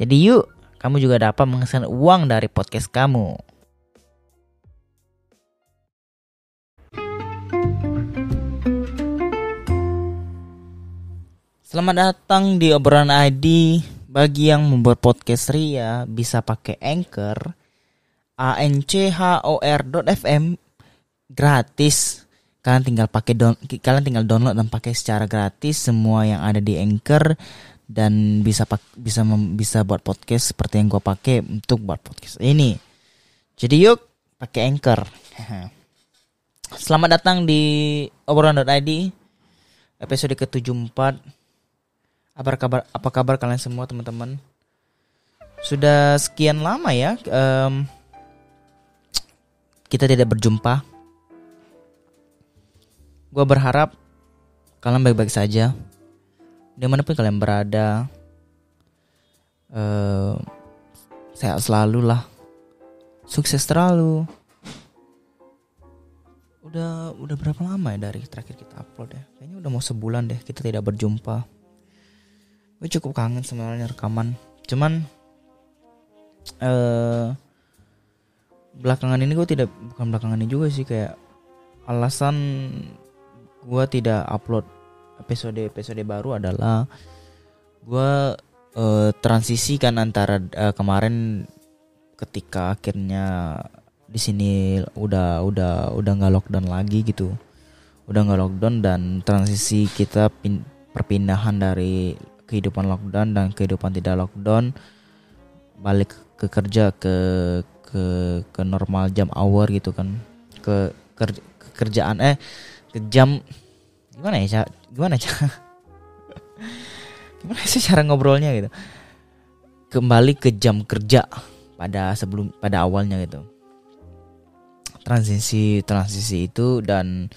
jadi yuk, kamu juga dapat menghasilkan uang dari podcast kamu. Selamat datang di obrolan ID. Bagi yang membuat podcast Ria bisa pakai Anchor a n c h o r .fm gratis. Kalian tinggal pakai kalian tinggal download dan pakai secara gratis semua yang ada di Anchor dan bisa pak bisa mem, bisa buat podcast seperti yang gue pakai untuk buat podcast ini. Jadi yuk pakai Anchor. Selamat datang di obrolan.id episode ke-74. Apa kabar apa kabar kalian semua teman-teman? Sudah sekian lama ya um, kita tidak berjumpa. Gue berharap kalian baik-baik saja di mana pun kalian berada uh, sehat selalu lah. Sukses terlalu. Udah udah berapa lama ya dari terakhir kita upload ya? Kayaknya udah mau sebulan deh kita tidak berjumpa. Gue cukup kangen sebenarnya rekaman. Cuman uh, belakangan ini gue tidak bukan belakangan ini juga sih kayak alasan gue tidak upload episode-episode baru adalah gue uh, transisi kan antara uh, kemarin ketika akhirnya di sini udah udah udah nggak lockdown lagi gitu. Udah nggak lockdown dan transisi kita pin, perpindahan dari kehidupan lockdown dan kehidupan tidak lockdown balik ke kerja ke ke ke normal jam hour gitu kan. Ke, ke kerjaan eh ke jam gimana ya gimana cara gimana sih cara ngobrolnya gitu? Kembali ke jam kerja pada sebelum pada awalnya gitu. Transisi transisi itu dan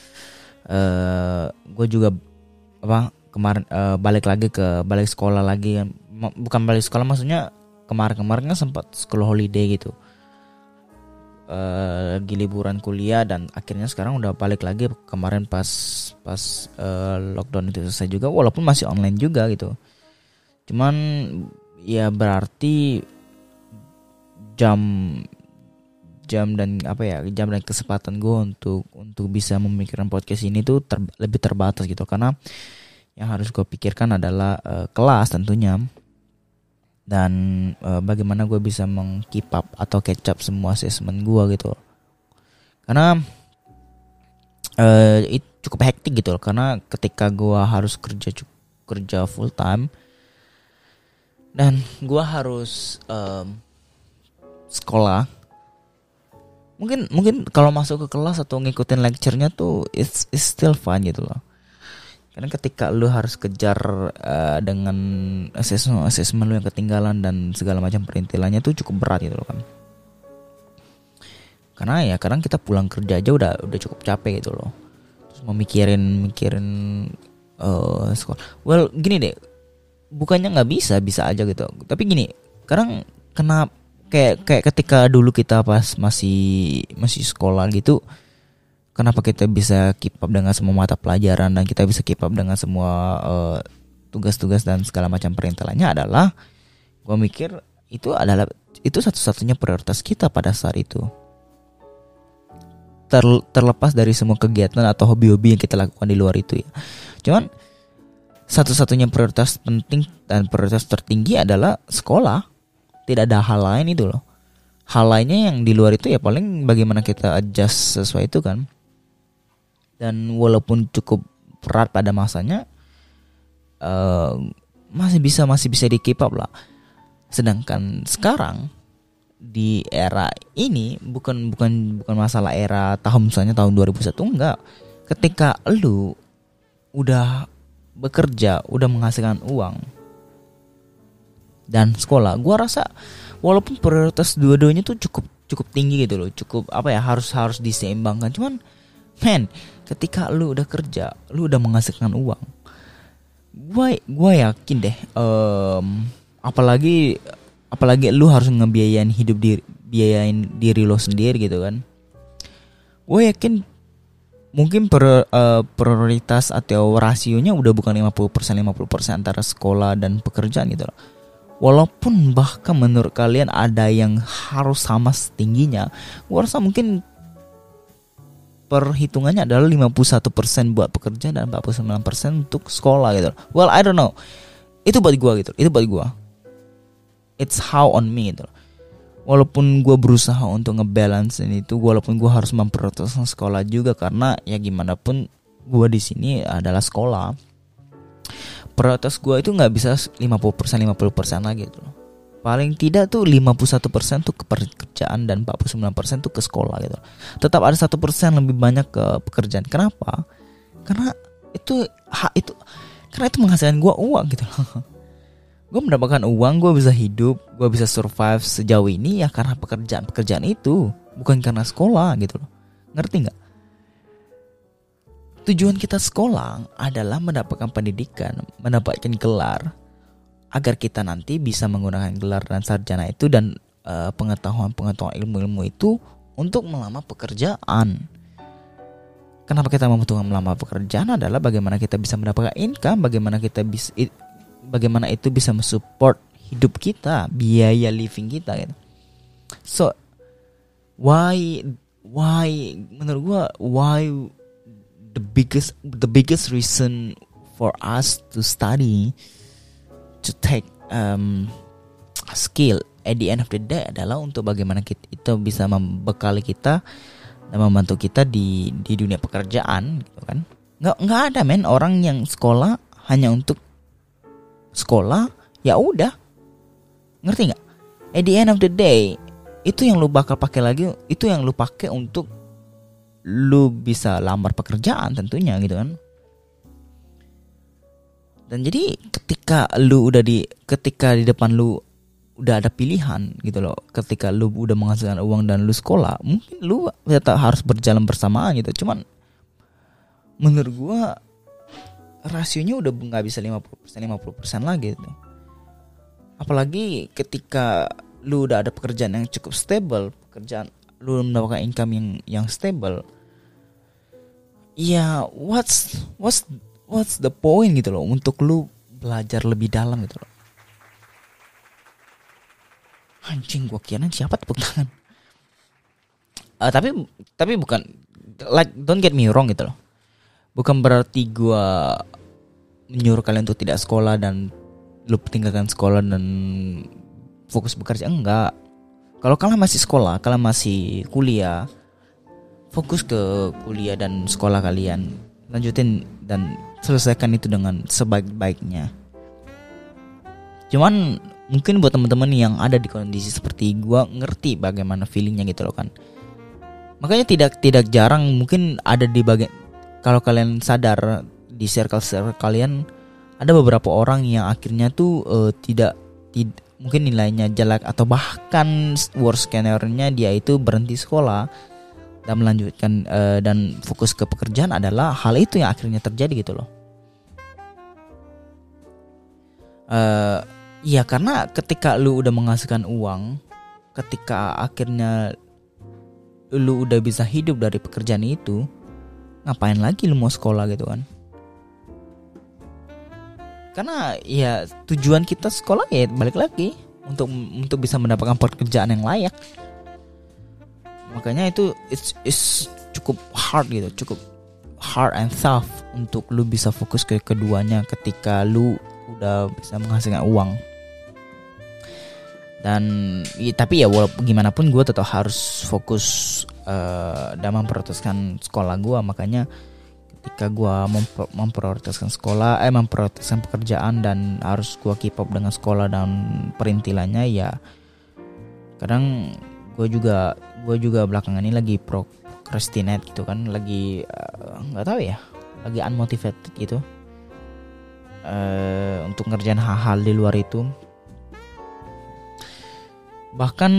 uh, eh, gue juga apa kemarin uh, balik lagi ke balik sekolah lagi. Bukan balik sekolah maksudnya kemarin kemarin kan sempat sekolah holiday gitu uh, lagi liburan kuliah dan akhirnya sekarang udah balik lagi kemarin pas pas uh, lockdown itu selesai juga walaupun masih online juga gitu. Cuman ya berarti jam jam dan apa ya jam dan kesempatan gue untuk untuk bisa memikirkan podcast ini tuh ter, lebih terbatas gitu. Karena yang harus gue pikirkan adalah uh, kelas tentunya dan uh, bagaimana gue bisa mengkeep up atau catch up semua assessment gue gitu karena uh, itu cukup hektik gitu loh. Karena ketika gue harus kerja kerja full time dan gue harus um, sekolah mungkin mungkin kalau masuk ke kelas atau ngikutin lecturenya tuh it's, it's still fun gitu loh karena ketika lu harus kejar uh, dengan assessment assessment lu yang ketinggalan dan segala macam perintilannya tuh cukup berat gitu loh kan karena ya kadang kita pulang kerja aja udah udah cukup capek gitu loh. Terus memikirin mikirin uh, sekolah. Well gini deh bukannya nggak bisa bisa aja gitu. Tapi gini kadang kenapa kayak kayak ketika dulu kita pas masih masih sekolah gitu kenapa kita bisa keep up dengan semua mata pelajaran dan kita bisa keep up dengan semua uh, tugas-tugas dan segala macam perintilannya adalah gue mikir itu adalah itu satu-satunya prioritas kita pada saat itu. Ter, terlepas dari semua kegiatan atau hobi-hobi yang kita lakukan di luar itu ya. Cuman satu-satunya prioritas penting dan prioritas tertinggi adalah sekolah. Tidak ada hal lain itu loh. Hal lainnya yang di luar itu ya paling bagaimana kita adjust sesuai itu kan dan walaupun cukup berat pada masanya uh, masih bisa masih bisa di keep up lah. Sedangkan sekarang di era ini bukan bukan bukan masalah era tahun misalnya tahun 2001 enggak. Ketika lu udah bekerja udah menghasilkan uang dan sekolah gua rasa walaupun prioritas dua-duanya tuh cukup cukup tinggi gitu loh. Cukup apa ya harus harus diseimbangkan. Cuman men ketika lu udah kerja lu udah menghasilkan uang gua gua yakin deh um, apalagi apalagi lu harus ngebiayain hidup diri biayain diri lo sendiri gitu kan gue yakin mungkin per, uh, prioritas atau rasionya udah bukan 50% 50% antara sekolah dan pekerjaan gitu loh. Walaupun bahkan menurut kalian ada yang harus sama setingginya, gue rasa mungkin perhitungannya adalah 51% buat pekerja dan 49% untuk sekolah gitu. Well, I don't know. Itu buat gue gitu. Itu buat gue it's how on me gitu walaupun gue berusaha untuk ngebalance itu walaupun gue harus memprioritaskan sekolah juga karena ya gimana pun gue di sini adalah sekolah prioritas gue itu nggak bisa 50% 50% lagi gitu loh paling tidak tuh 51% tuh ke pekerjaan dan 49% tuh ke sekolah gitu. Tetap ada satu persen lebih banyak ke pekerjaan. Kenapa? Karena itu hak itu karena itu menghasilkan gue uang gitu loh. Gue mendapatkan uang gue bisa hidup gue bisa survive sejauh ini ya karena pekerjaan pekerjaan itu bukan karena sekolah gitu loh. Ngerti nggak? Tujuan kita sekolah adalah mendapatkan pendidikan mendapatkan gelar agar kita nanti bisa menggunakan gelar dan sarjana itu dan uh, pengetahuan-pengetahuan ilmu-ilmu itu untuk melamar pekerjaan. Kenapa kita membutuhkan melamar pekerjaan adalah bagaimana kita bisa mendapatkan income, bagaimana kita bisa bagaimana itu bisa mensupport hidup kita, biaya living kita gitu. So why why menurut gua why the biggest the biggest reason for us to study to take um, skill at the end of the day adalah untuk bagaimana kita itu bisa membekali kita dan membantu kita di di dunia pekerjaan gitu kan. Nggak nggak ada men. Orang yang sekolah hanya untuk sekolah ya udah. Ngerti nggak? At the end of the day itu yang lu bakal pakai lagi itu yang lu pakai untuk lu bisa lamar pekerjaan tentunya gitu kan dan jadi ketika lu udah di ketika di depan lu udah ada pilihan gitu loh ketika lu udah menghasilkan uang dan lu sekolah mungkin lu tetap harus berjalan bersamaan gitu cuman menurut gua rasionya udah nggak bisa 50% 50% lagi gitu. Apalagi ketika lu udah ada pekerjaan yang cukup stable, pekerjaan lu mendapatkan income yang yang stable. Ya, what's what's what's the point gitu loh untuk lu belajar lebih dalam gitu loh. Anjing gua kira siapa tepuk tangan. Uh, tapi tapi bukan like don't get me wrong gitu loh bukan berarti gue menyuruh kalian untuk tidak sekolah dan lu tinggalkan sekolah dan fokus bekerja enggak kalau kalian masih sekolah kalian masih kuliah fokus ke kuliah dan sekolah kalian lanjutin dan selesaikan itu dengan sebaik-baiknya cuman mungkin buat teman-teman yang ada di kondisi seperti gue ngerti bagaimana feelingnya gitu loh kan makanya tidak tidak jarang mungkin ada di bagian kalau kalian sadar di circle circle kalian ada beberapa orang yang akhirnya tuh uh, tidak tidak mungkin nilainya jelek atau bahkan worst skenario-nya dia itu berhenti sekolah dan melanjutkan uh, dan fokus ke pekerjaan adalah hal itu yang akhirnya terjadi gitu loh. Uh, ya karena ketika lu udah menghasilkan uang, ketika akhirnya lu udah bisa hidup dari pekerjaan itu, ngapain lagi lu mau sekolah gitu kan? Karena ya tujuan kita sekolah ya balik lagi untuk untuk bisa mendapatkan pekerjaan yang layak. Makanya itu it's, it's cukup hard gitu cukup hard and tough untuk lu bisa fokus ke keduanya ketika lu udah bisa menghasilkan uang. Dan ya, tapi ya walaupun gimana pun gue tetap harus fokus uh, dan memprioritaskan sekolah gue makanya ketika gue memper memprioritaskan sekolah eh memprioritaskan pekerjaan dan harus gue keep up dengan sekolah dan perintilannya ya kadang gue juga gue juga belakangan ini lagi procrastinate gitu kan lagi eh, nggak uh, tahu ya lagi unmotivated gitu uh, untuk ngerjain hal-hal di luar itu. Bahkan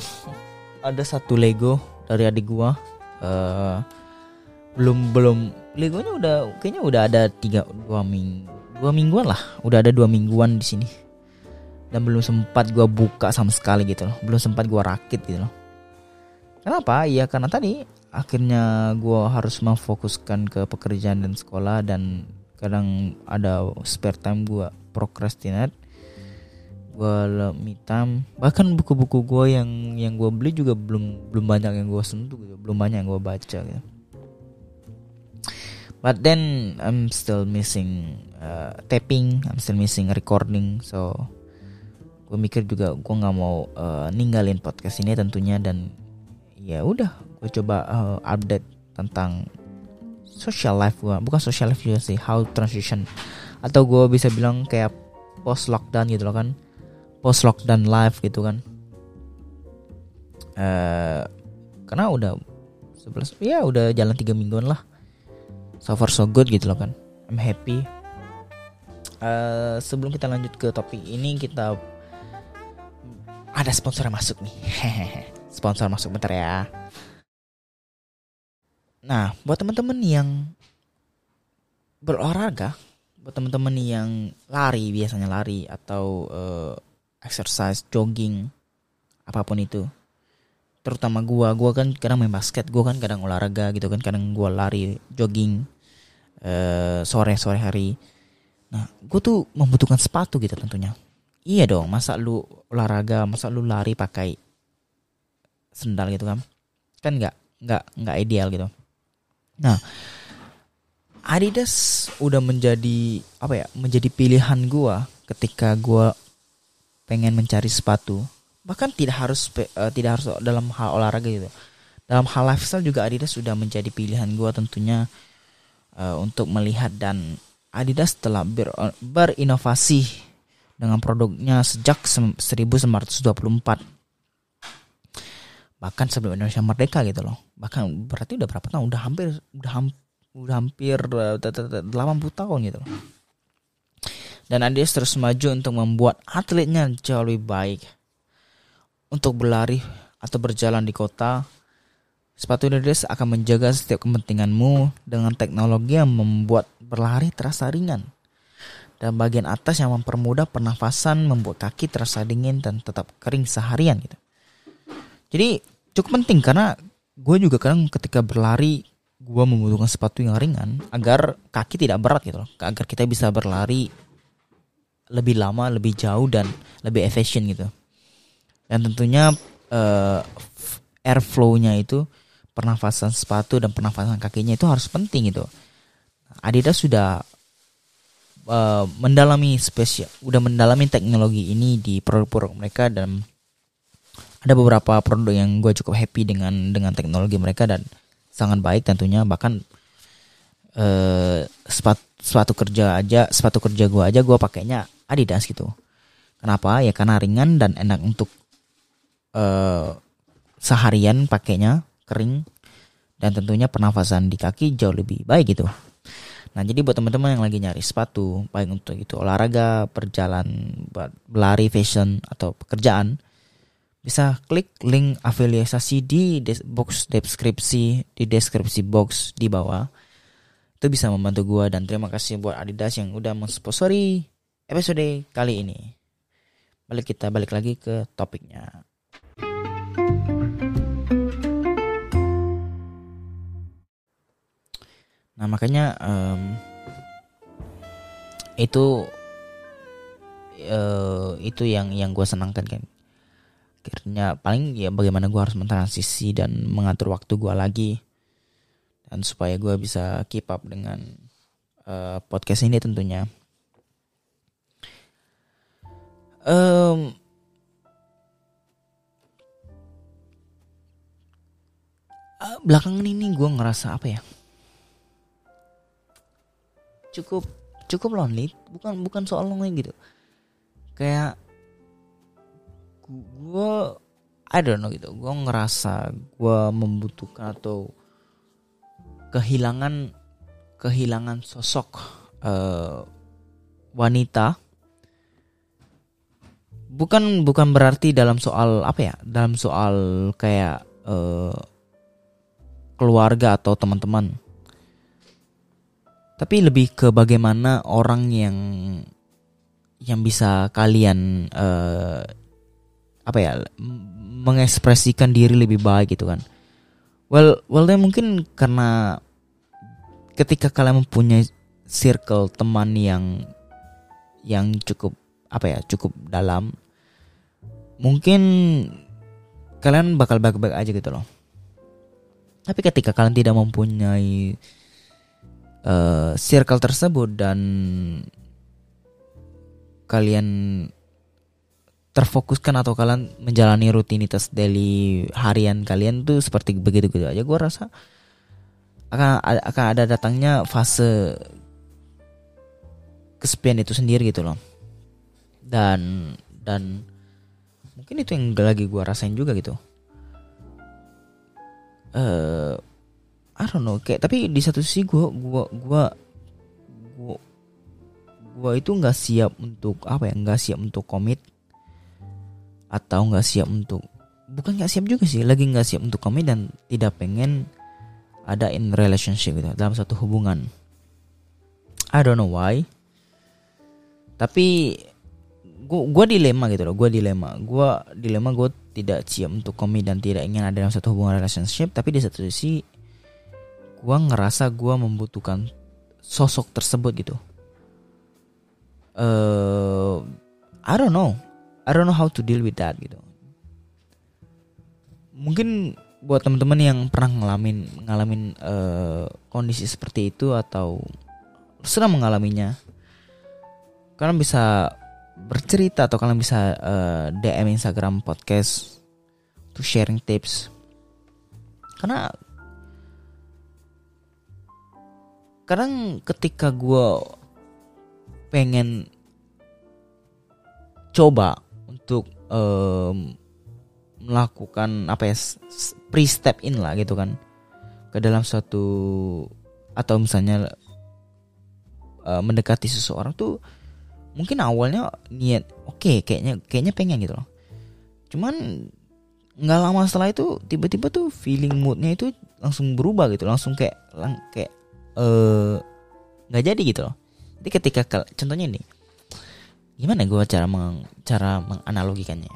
ada satu Lego dari adik gua uh, belum belum Legonya udah kayaknya udah ada tiga dua minggu dua mingguan lah. Udah ada dua mingguan di sini. Dan belum sempat gua buka sama sekali gitu loh. Belum sempat gua rakit gitu loh. Kenapa? Ya karena tadi akhirnya gua harus memfokuskan ke pekerjaan dan sekolah dan kadang ada spare time gua procrastinate gue time. Bahkan buku-buku gue yang yang gue beli juga belum belum banyak yang gue sentuh gitu belum banyak yang gue baca gitu. But then I'm still missing uh, tapping I'm still missing recording. So gue mikir juga gue nggak mau uh, ninggalin podcast ini tentunya. Dan ya udah gue coba uh, update tentang social life gue bukan social life juga sih how transition. Atau gue bisa bilang kayak post lockdown gitu loh kan. Post lockdown live gitu kan. Uh, karena udah 11 ya udah jalan tiga mingguan lah. So far so good gitu loh kan. I'm happy. Uh, sebelum kita lanjut ke topik ini kita ada sponsor yang masuk nih. Sponsor masuk bentar ya nah buat teman-teman yang berolahraga buat teman-teman yang lari biasanya lari atau uh, exercise, jogging, apa pun itu. Terutama gua, gua kan kadang main basket, gua kan kadang olahraga gitu kan, kadang gua lari, jogging uh, sore sore hari. Nah, gua tuh membutuhkan sepatu gitu tentunya. Iya dong, masa lu olahraga, masa lu lari pakai sendal gitu kan? Kan nggak nggak nggak ideal gitu. Nah, Adidas udah menjadi apa ya? Menjadi pilihan gua ketika gua pengen mencari sepatu bahkan tidak harus uh, tidak harus dalam hal olahraga gitu dalam hal lifestyle juga Adidas sudah menjadi pilihan gue tentunya uh, untuk melihat dan Adidas telah ber, berinovasi dengan produknya sejak 1924 bahkan sebelum Indonesia merdeka gitu loh bahkan berarti udah berapa tahun udah hampir udah hampir udah hampir 80 tahun gitu loh dan Adidas terus maju untuk membuat atletnya jauh lebih baik. Untuk berlari atau berjalan di kota, sepatu Adidas akan menjaga setiap kepentinganmu dengan teknologi yang membuat berlari terasa ringan. Dan bagian atas yang mempermudah pernafasan membuat kaki terasa dingin dan tetap kering seharian gitu. Jadi cukup penting karena gue juga kadang ketika berlari gue membutuhkan sepatu yang ringan agar kaki tidak berat gitu loh agar kita bisa berlari lebih lama, lebih jauh dan lebih efisien gitu. Dan tentunya uh, airflow-nya itu pernafasan sepatu dan pernafasan kakinya itu harus penting gitu. Adidas sudah uh, mendalami spesial, udah mendalami teknologi ini di produk-produk mereka dan ada beberapa produk yang gue cukup happy dengan dengan teknologi mereka dan sangat baik tentunya bahkan uh, sepatu sepatu kerja aja sepatu kerja gue aja gue pakainya Adidas gitu. Kenapa? Ya karena ringan dan enak untuk uh, seharian pakainya kering dan tentunya pernafasan di kaki jauh lebih baik gitu. Nah jadi buat teman-teman yang lagi nyari sepatu baik untuk itu olahraga, perjalanan, buat berlari, fashion atau pekerjaan bisa klik link afiliasi di box deskripsi di deskripsi box di bawah itu bisa membantu gua dan terima kasih buat Adidas yang udah mensponsori episode kali ini. Balik kita balik lagi ke topiknya. Nah makanya um, itu uh, itu yang yang gue senangkan kan akhirnya paling ya bagaimana gue harus mentransisi dan mengatur waktu gue lagi. Dan supaya gue bisa keep up dengan uh, podcast ini tentunya. Um, eh, belakangan ini gue ngerasa apa ya? Cukup cukup lonely. Bukan bukan soal lonely gitu. Kayak gue I don't know gitu. Gue ngerasa gue membutuhkan atau kehilangan kehilangan sosok uh, wanita. Bukan bukan berarti dalam soal apa ya dalam soal kayak uh, keluarga atau teman-teman. Tapi lebih ke bagaimana orang yang yang bisa kalian uh, apa ya mengekspresikan diri lebih baik gitu kan. Well well then mungkin karena ketika kalian mempunyai circle teman yang yang cukup apa ya cukup dalam mungkin kalian bakal baik-baik aja gitu loh. Tapi ketika kalian tidak mempunyai uh, circle tersebut dan kalian terfokuskan atau kalian menjalani rutinitas daily harian kalian tuh seperti begitu gitu aja gue rasa akan akan ada datangnya fase kesepian itu sendiri gitu loh. Dan dan mungkin itu yang lagi gue rasain juga gitu. Uh, I don't know kayak tapi di satu sisi gue gue gue gue gue itu nggak siap untuk apa ya nggak siap untuk komit atau nggak siap untuk bukan nggak siap juga sih lagi nggak siap untuk komit dan tidak pengen ada in relationship gitu dalam satu hubungan. I don't know why. Tapi gue gue dilema gitu loh gue dilema. Gue dilema gue tidak siap untuk komit dan tidak ingin ada dalam satu hubungan relationship tapi di satu sisi gue ngerasa gue membutuhkan sosok tersebut gitu. Uh, I don't know I don't know how to deal with that gitu. Mungkin buat teman-teman yang pernah ngalamin ngalamin uh, kondisi seperti itu atau sedang mengalaminya, kalian bisa bercerita atau kalian bisa uh, eh, DM Instagram podcast to sharing tips. Karena kadang ketika gue pengen coba untuk um, melakukan apa ya pre step in lah gitu kan. Ke dalam suatu atau misalnya uh, mendekati seseorang tuh mungkin awalnya niat oke okay, kayaknya kayaknya pengen gitu loh. Cuman nggak lama setelah itu tiba-tiba tuh feeling moodnya itu langsung berubah gitu. Langsung kayak lang, kayak eh, nggak uh, jadi gitu loh. Jadi ketika contohnya ini gimana gue cara meng, cara menganalogikannya?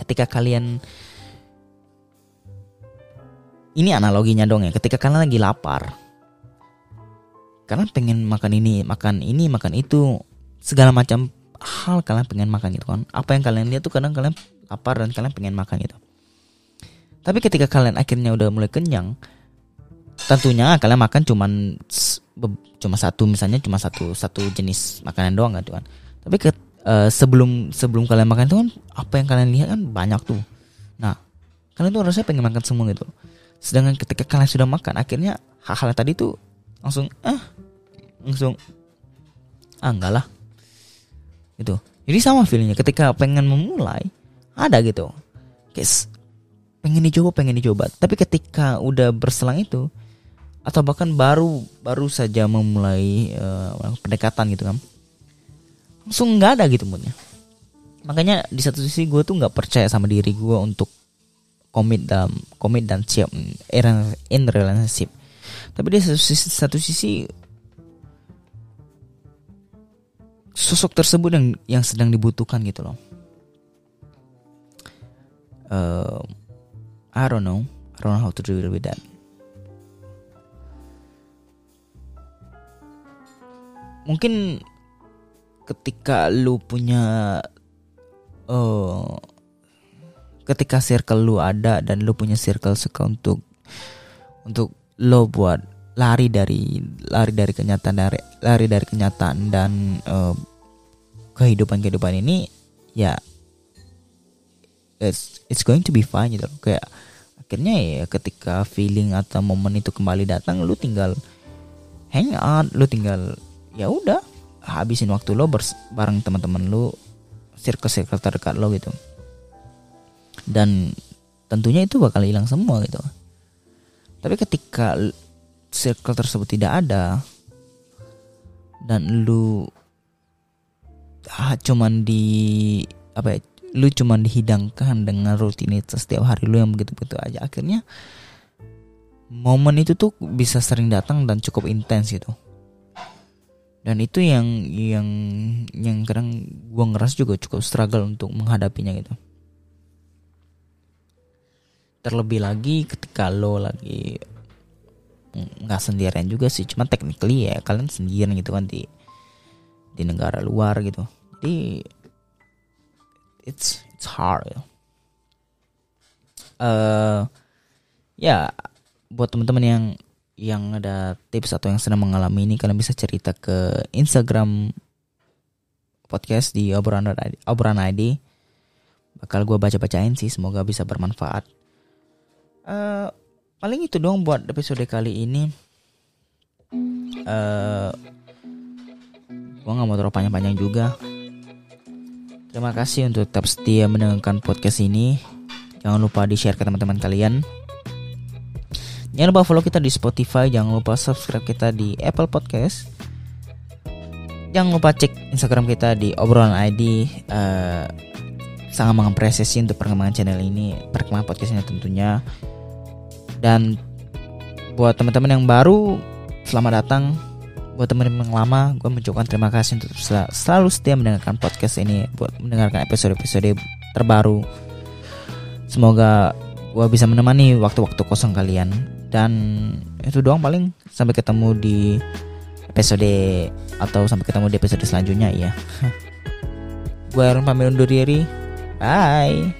Ketika kalian ini analoginya dong ya ketika kalian lagi lapar kalian pengen makan ini makan ini makan itu segala macam hal kalian pengen makan gitu kan. Apa yang kalian lihat tuh kadang kalian lapar dan kalian pengen makan gitu. Tapi ketika kalian akhirnya udah mulai kenyang tentunya kalian makan cuman cuma satu misalnya cuma satu satu jenis makanan doang kan tapi ke, uh, sebelum sebelum kalian makan itu kan apa yang kalian lihat kan banyak tuh. Nah kalian tuh harusnya pengen makan semua gitu. Sedangkan ketika kalian sudah makan akhirnya hal-hal tadi tuh langsung ah langsung ah enggak lah. Gitu. Jadi sama feelingnya ketika pengen memulai ada gitu. Kayak pengen dicoba pengen dicoba. Tapi ketika udah berselang itu atau bahkan baru baru saja memulai uh, pendekatan gitu kan. Langsung nggak ada gitu moodnya. Makanya di satu sisi gue tuh nggak percaya sama diri gue untuk komit dalam komit dan siap in relationship. Tapi di satu sisi, satu sisi sosok tersebut yang yang sedang dibutuhkan gitu loh. Uh, I don't know. I don't know how to deal with that mungkin ketika lu punya uh, ketika circle lu ada dan lu punya circle suka untuk untuk lo buat lari dari lari dari kenyataan dari lari dari kenyataan dan uh, kehidupan kehidupan ini ya it's it's going to be fine gitu. Kayak akhirnya ya ketika feeling atau momen itu kembali datang lu tinggal hang out lu tinggal ya udah habisin waktu lo bareng teman-teman lu circle-circle terdekat lo gitu. Dan tentunya itu bakal hilang semua gitu. Tapi ketika circle tersebut tidak ada dan lu ah, cuman di apa ya, lu cuman dihidangkan dengan rutinitas setiap hari lu yang begitu-begitu aja akhirnya momen itu tuh bisa sering datang dan cukup intens gitu dan itu yang yang yang kadang gua ngeras juga cukup struggle untuk menghadapinya gitu terlebih lagi ketika lo lagi nggak sendirian juga sih cuma technically ya kalian sendirian gitu kan di di negara luar gitu jadi it's it's hard ya. Uh, ya buat teman-teman yang yang ada tips atau yang sedang mengalami ini kalian bisa cerita ke Instagram podcast di obrolan obrolan ID bakal gue baca bacain sih semoga bisa bermanfaat. Uh, paling itu dong buat episode kali ini. Uh, gue nggak mau terlalu panjang-panjang juga. Terima kasih untuk tetap setia mendengarkan podcast ini. Jangan lupa di share ke teman-teman kalian jangan lupa follow kita di Spotify jangan lupa subscribe kita di Apple Podcast jangan lupa cek Instagram kita di obrolan ID uh, sangat mengapresiasi untuk perkembangan channel ini perkembangan podcast ini tentunya dan buat teman-teman yang baru, selamat datang. Buat teman-teman yang lama, gue mengucapkan terima kasih untuk sel selalu setia mendengarkan podcast ini, buat mendengarkan episode-episode terbaru. Semoga gue bisa menemani waktu-waktu kosong kalian. Dan itu doang paling. Sampai ketemu di episode atau sampai ketemu di episode selanjutnya ya. gue Aaron pamit undur diri. Bye.